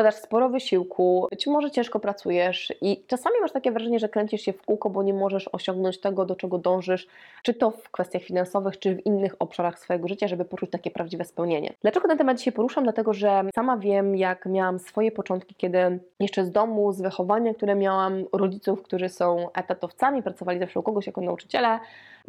Wkładasz sporo wysiłku, być może ciężko pracujesz i czasami masz takie wrażenie, że kręcisz się w kółko, bo nie możesz osiągnąć tego, do czego dążysz, czy to w kwestiach finansowych, czy w innych obszarach swojego życia, żeby poczuć takie prawdziwe spełnienie. Dlaczego ten temat dzisiaj poruszam? Dlatego, że sama wiem, jak miałam swoje początki, kiedy jeszcze z domu, z wychowania, które miałam, rodziców, którzy są etatowcami, pracowali zawsze u kogoś jako nauczyciele,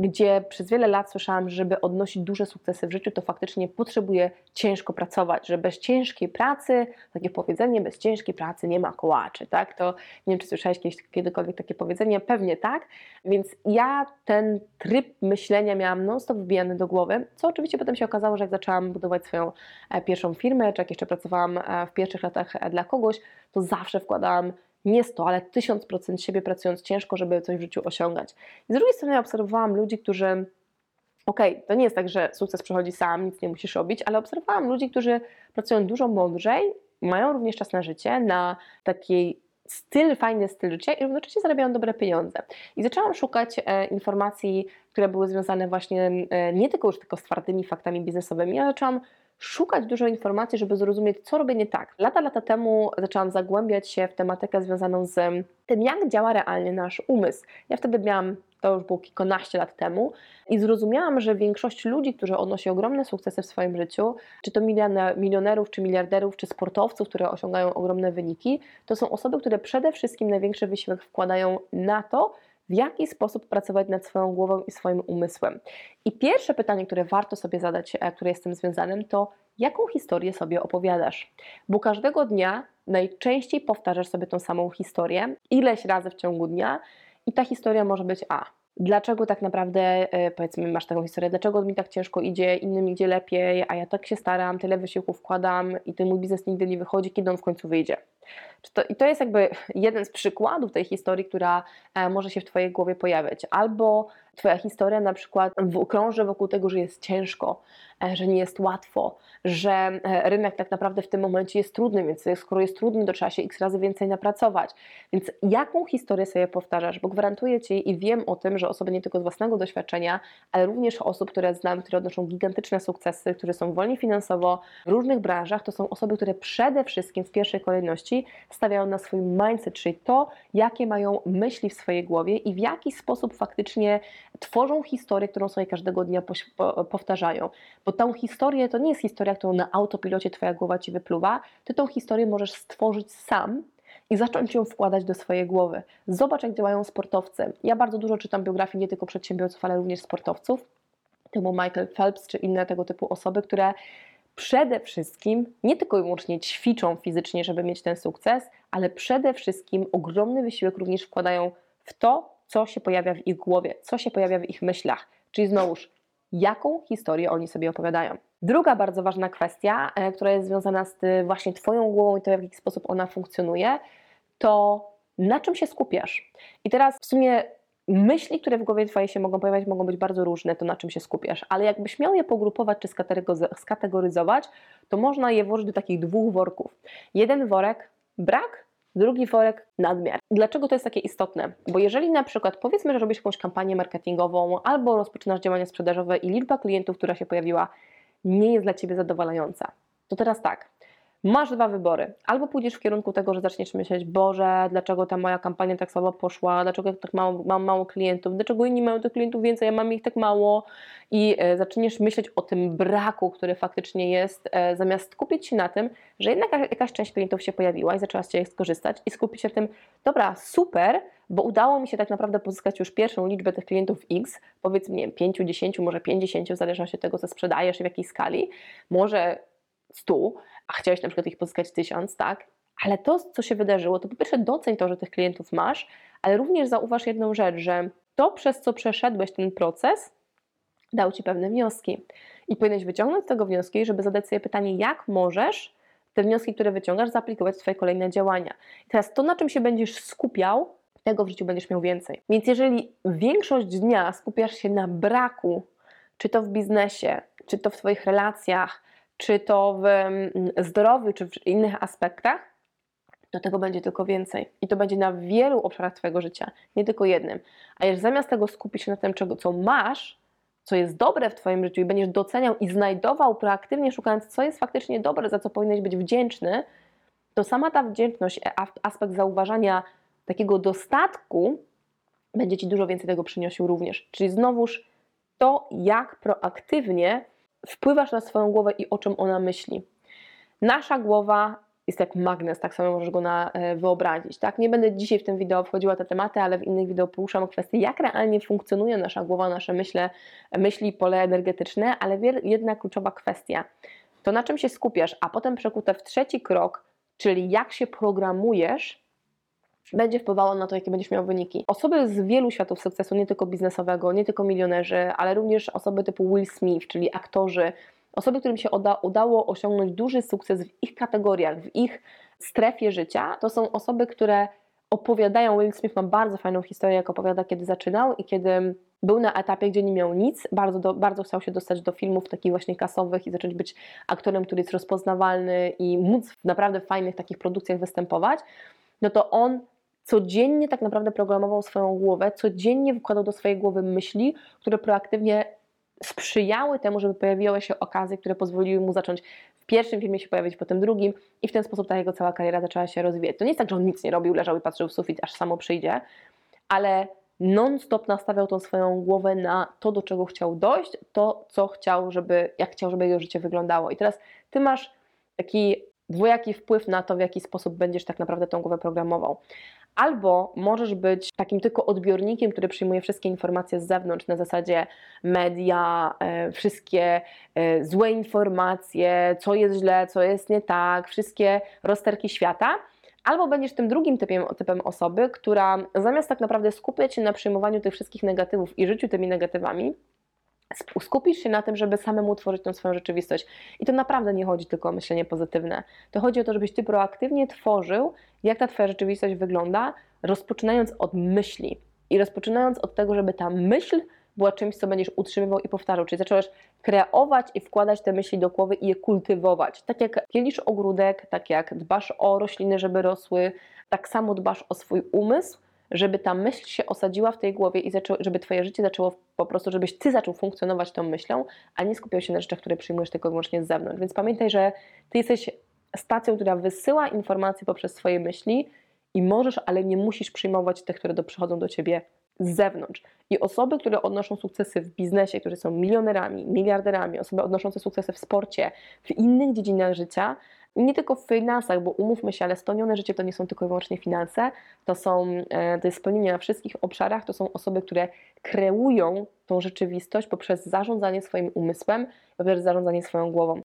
gdzie przez wiele lat słyszałam, że żeby odnosić duże sukcesy w życiu, to faktycznie potrzebuję ciężko pracować, że bez ciężkiej pracy, takie powiedzenie, bez ciężkiej pracy nie ma kołaczy, tak? To nie wiem, czy słyszałeś kiedyś, kiedykolwiek takie powiedzenie, pewnie tak, więc ja ten tryb myślenia miałam non-stop wbijany do głowy, co oczywiście potem się okazało, że jak zaczęłam budować swoją e, pierwszą firmę, czy jak jeszcze pracowałam e, w pierwszych latach e, dla kogoś, to zawsze wkładałam nie 100, ale 1000% siebie pracując ciężko, żeby coś w życiu osiągać. I z drugiej strony obserwowałam ludzi, którzy okej, okay, to nie jest tak, że sukces przychodzi sam, nic nie musisz robić, ale obserwowałam ludzi, którzy pracują dużo mądrzej, mają również czas na życie, na takiej styl, fajny styl życia i równocześnie zarabiają dobre pieniądze. I zaczęłam szukać e, informacji, które były związane właśnie e, nie tylko już tylko z twardymi faktami biznesowymi, ale zaczęłam szukać dużo informacji, żeby zrozumieć, co robię nie tak. Lata, lata temu zaczęłam zagłębiać się w tematykę związaną z tym, jak działa realnie nasz umysł. Ja wtedy miałam, to już było kilkanaście lat temu, i zrozumiałam, że większość ludzi, którzy odnosi ogromne sukcesy w swoim życiu, czy to milionerów, czy miliarderów, czy sportowców, które osiągają ogromne wyniki, to są osoby, które przede wszystkim największy wysiłek wkładają na to, w jaki sposób pracować nad swoją głową i swoim umysłem. I pierwsze pytanie, które warto sobie zadać, e, które jest z tym związanym, to jaką historię sobie opowiadasz? Bo każdego dnia najczęściej powtarzasz sobie tą samą historię, ileś razy w ciągu dnia, i ta historia może być A dlaczego tak naprawdę, e, powiedzmy, masz taką historię, dlaczego mi tak ciężko idzie, innym idzie lepiej, a ja tak się staram, tyle wysiłku wkładam i ten mój biznes nigdy nie wychodzi, kiedy on w końcu wyjdzie. To, I to jest jakby jeden z przykładów tej historii, która e, może się w Twojej głowie pojawiać. Albo Twoja historia na przykład krąży wokół tego, że jest ciężko, e, że nie jest łatwo, że e, rynek tak naprawdę w tym momencie jest trudny, więc skoro jest trudny, to trzeba się x razy więcej napracować. Więc jaką historię sobie powtarzasz? Bo gwarantuję Ci i wiem o tym, że osoby nie tylko z własnego doświadczenia, ale również osób, które znam, które odnoszą gigantyczne sukcesy, które są wolni finansowo w różnych branżach, to są osoby, które przede wszystkim w pierwszej kolejności stawiają na swój mindset, czyli to, jakie mają myśli w swojej głowie i w jaki sposób faktycznie tworzą historię, którą sobie każdego dnia powtarzają. Bo tą historię to nie jest historia, którą na autopilocie Twoja głowa Ci wypluwa, Ty tą historię możesz stworzyć sam i zacząć ją wkładać do swojej głowy. Zobacz, jak działają sportowcy. Ja bardzo dużo czytam biografii nie tylko przedsiębiorców, ale również sportowców, typu Michael Phelps czy inne tego typu osoby, które przede wszystkim nie tylko i wyłącznie ćwiczą fizycznie, żeby mieć ten sukces, ale przede wszystkim ogromny wysiłek również wkładają w to, co się pojawia w ich głowie, co się pojawia w ich myślach. Czyli znowuż, jaką historię oni sobie opowiadają. Druga bardzo ważna kwestia, e, która jest związana z właśnie Twoją głową i to, w jaki sposób ona funkcjonuje, to na czym się skupiasz. I teraz w sumie myśli, które w głowie Twojej się mogą pojawiać, mogą być bardzo różne, to na czym się skupiasz, ale jakbyś miał je pogrupować czy skategoryzować, to można je włożyć do takich dwóch worków. Jeden worek brak, drugi worek nadmiar. Dlaczego to jest takie istotne? Bo jeżeli na przykład powiedzmy, że robisz jakąś kampanię marketingową albo rozpoczynasz działania sprzedażowe i liczba klientów, która się pojawiła, nie jest dla Ciebie zadowalająca, to teraz tak, Masz dwa wybory. Albo pójdziesz w kierunku tego, że zaczniesz myśleć, Boże, dlaczego ta moja kampania tak słabo poszła, dlaczego tak mało, mam mało klientów, dlaczego inni mają tych klientów więcej, ja mam ich tak mało? I e, zaczniesz myśleć o tym braku, który faktycznie jest, e, zamiast skupić się na tym, że jednak jakaś część klientów się pojawiła i zaczęłaś Ciebie skorzystać i skupić się w tym, dobra, super, bo udało mi się tak naprawdę pozyskać już pierwszą liczbę tych klientów X, powiedzmy, nie wiem, 5, 10, może 50, w zależności od tego, co sprzedajesz i w jakiej skali, może 100, a chciałeś na przykład ich pozyskać tysiąc, tak? Ale to, co się wydarzyło, to po pierwsze doceń to, że tych klientów masz, ale również zauważ jedną rzecz, że to, przez co przeszedłeś ten proces, dał Ci pewne wnioski. I powinieneś wyciągnąć z tego wnioski, żeby zadać sobie pytanie, jak możesz te wnioski, które wyciągasz, zaaplikować w Twoje kolejne działania. I teraz to, na czym się będziesz skupiał, tego w życiu będziesz miał więcej. Więc jeżeli większość dnia skupiasz się na braku czy to w biznesie, czy to w Twoich relacjach, czy to w mm, zdrowiu, czy w innych aspektach, to tego będzie tylko więcej. I to będzie na wielu obszarach Twojego życia, nie tylko jednym. A jeżeli zamiast tego skupić się na tym, czego, co masz, co jest dobre w Twoim życiu i będziesz doceniał i znajdował proaktywnie, szukając, co jest faktycznie dobre, za co powinieneś być wdzięczny, to sama ta wdzięczność, a- aspekt zauważania takiego dostatku, będzie Ci dużo więcej tego przyniosił również. Czyli znowuż to, jak proaktywnie wpływasz na swoją głowę i o czym ona myśli. Nasza głowa jest jak magnes, tak samo możesz go na, e, wyobrazić. Tak? Nie będę dzisiaj w tym wideo wchodziła te tematy, ale w innych wideo poruszam kwestię, jak realnie funkcjonuje nasza głowa, nasze myśle, myśli, pole energetyczne, ale jedna kluczowa kwestia. To na czym się skupiasz, a potem przekute w trzeci krok, czyli jak się programujesz, będzie wpływało na to, jakie będziesz miał wyniki. Osoby z wielu światów sukcesu, nie tylko biznesowego, nie tylko milionerzy, ale również osoby typu Will Smith, czyli aktorzy, osoby, którym się uda, udało osiągnąć duży sukces w ich kategoriach, w ich strefie życia, to są osoby, które opowiadają. Will Smith ma bardzo fajną historię, jak opowiada, kiedy zaczynał i kiedy był na etapie, gdzie nie miał nic, bardzo, do, bardzo chciał się dostać do filmów takich właśnie kasowych i zacząć być aktorem, który jest rozpoznawalny i móc w naprawdę fajnych takich produkcjach występować, no to on codziennie tak naprawdę programował swoją głowę, codziennie wkładał do swojej głowy myśli, które proaktywnie sprzyjały temu, żeby pojawiły się okazje, które pozwoliły mu zacząć w pierwszym filmie się pojawić, potem drugim i w ten sposób ta jego cała kariera zaczęła się rozwijać. To nie jest tak, że on nic nie robił, leżał i patrzył w sufit, aż samo przyjdzie, ale non-stop nastawiał tą swoją głowę na to, do czego chciał dojść, to, co chciał, żeby, jak chciał, żeby jego życie wyglądało. I teraz ty masz taki dwojaki wpływ na to, w jaki sposób będziesz tak naprawdę tą głowę programował. Albo możesz być takim tylko odbiornikiem, który przyjmuje wszystkie informacje z zewnątrz, na zasadzie media, e, wszystkie e, złe informacje, co jest źle, co jest nie tak, wszystkie rozterki świata. Albo będziesz tym drugim typem, typem osoby, która zamiast tak naprawdę skupiać się na przyjmowaniu tych wszystkich negatywów i życiu tymi negatywami, skupisz się na tym, żeby samemu tworzyć tą swoją rzeczywistość. I to naprawdę nie chodzi tylko o myślenie pozytywne. To chodzi o to, żebyś ty proaktywnie tworzył, jak ta twoja rzeczywistość wygląda, rozpoczynając od myśli. I rozpoczynając od tego, żeby ta myśl była czymś, co będziesz utrzymywał i powtarzał. Czyli zacząłeś kreować i wkładać te myśli do głowy i je kultywować. Tak jak pielisz ogródek, tak jak dbasz o rośliny, żeby rosły, tak samo dbasz o swój umysł, żeby ta myśl się osadziła w tej głowie i zaczą, żeby twoje życie zaczęło po prostu, żebyś ty zaczął funkcjonować tą myślą, a nie skupiał się na rzeczach, które przyjmujesz tylko i wyłącznie z zewnątrz. Więc pamiętaj, że ty jesteś stacją, która wysyła informacje poprzez swoje myśli i możesz, ale nie musisz przyjmować tych, które do, przychodzą do ciebie z zewnątrz. I osoby, które odnoszą sukcesy w biznesie, które są milionerami, miliarderami, osoby odnoszące sukcesy w sporcie, w innych dziedzinach życia, nie tylko w finansach, bo umówmy się, ale spełnione życie to nie są tylko i wyłącznie finanse, to są e, to jest spełnienie na wszystkich obszarach, to są osoby, które kreują tą rzeczywistość poprzez zarządzanie swoim umysłem, poprzez zarządzanie swoją głową.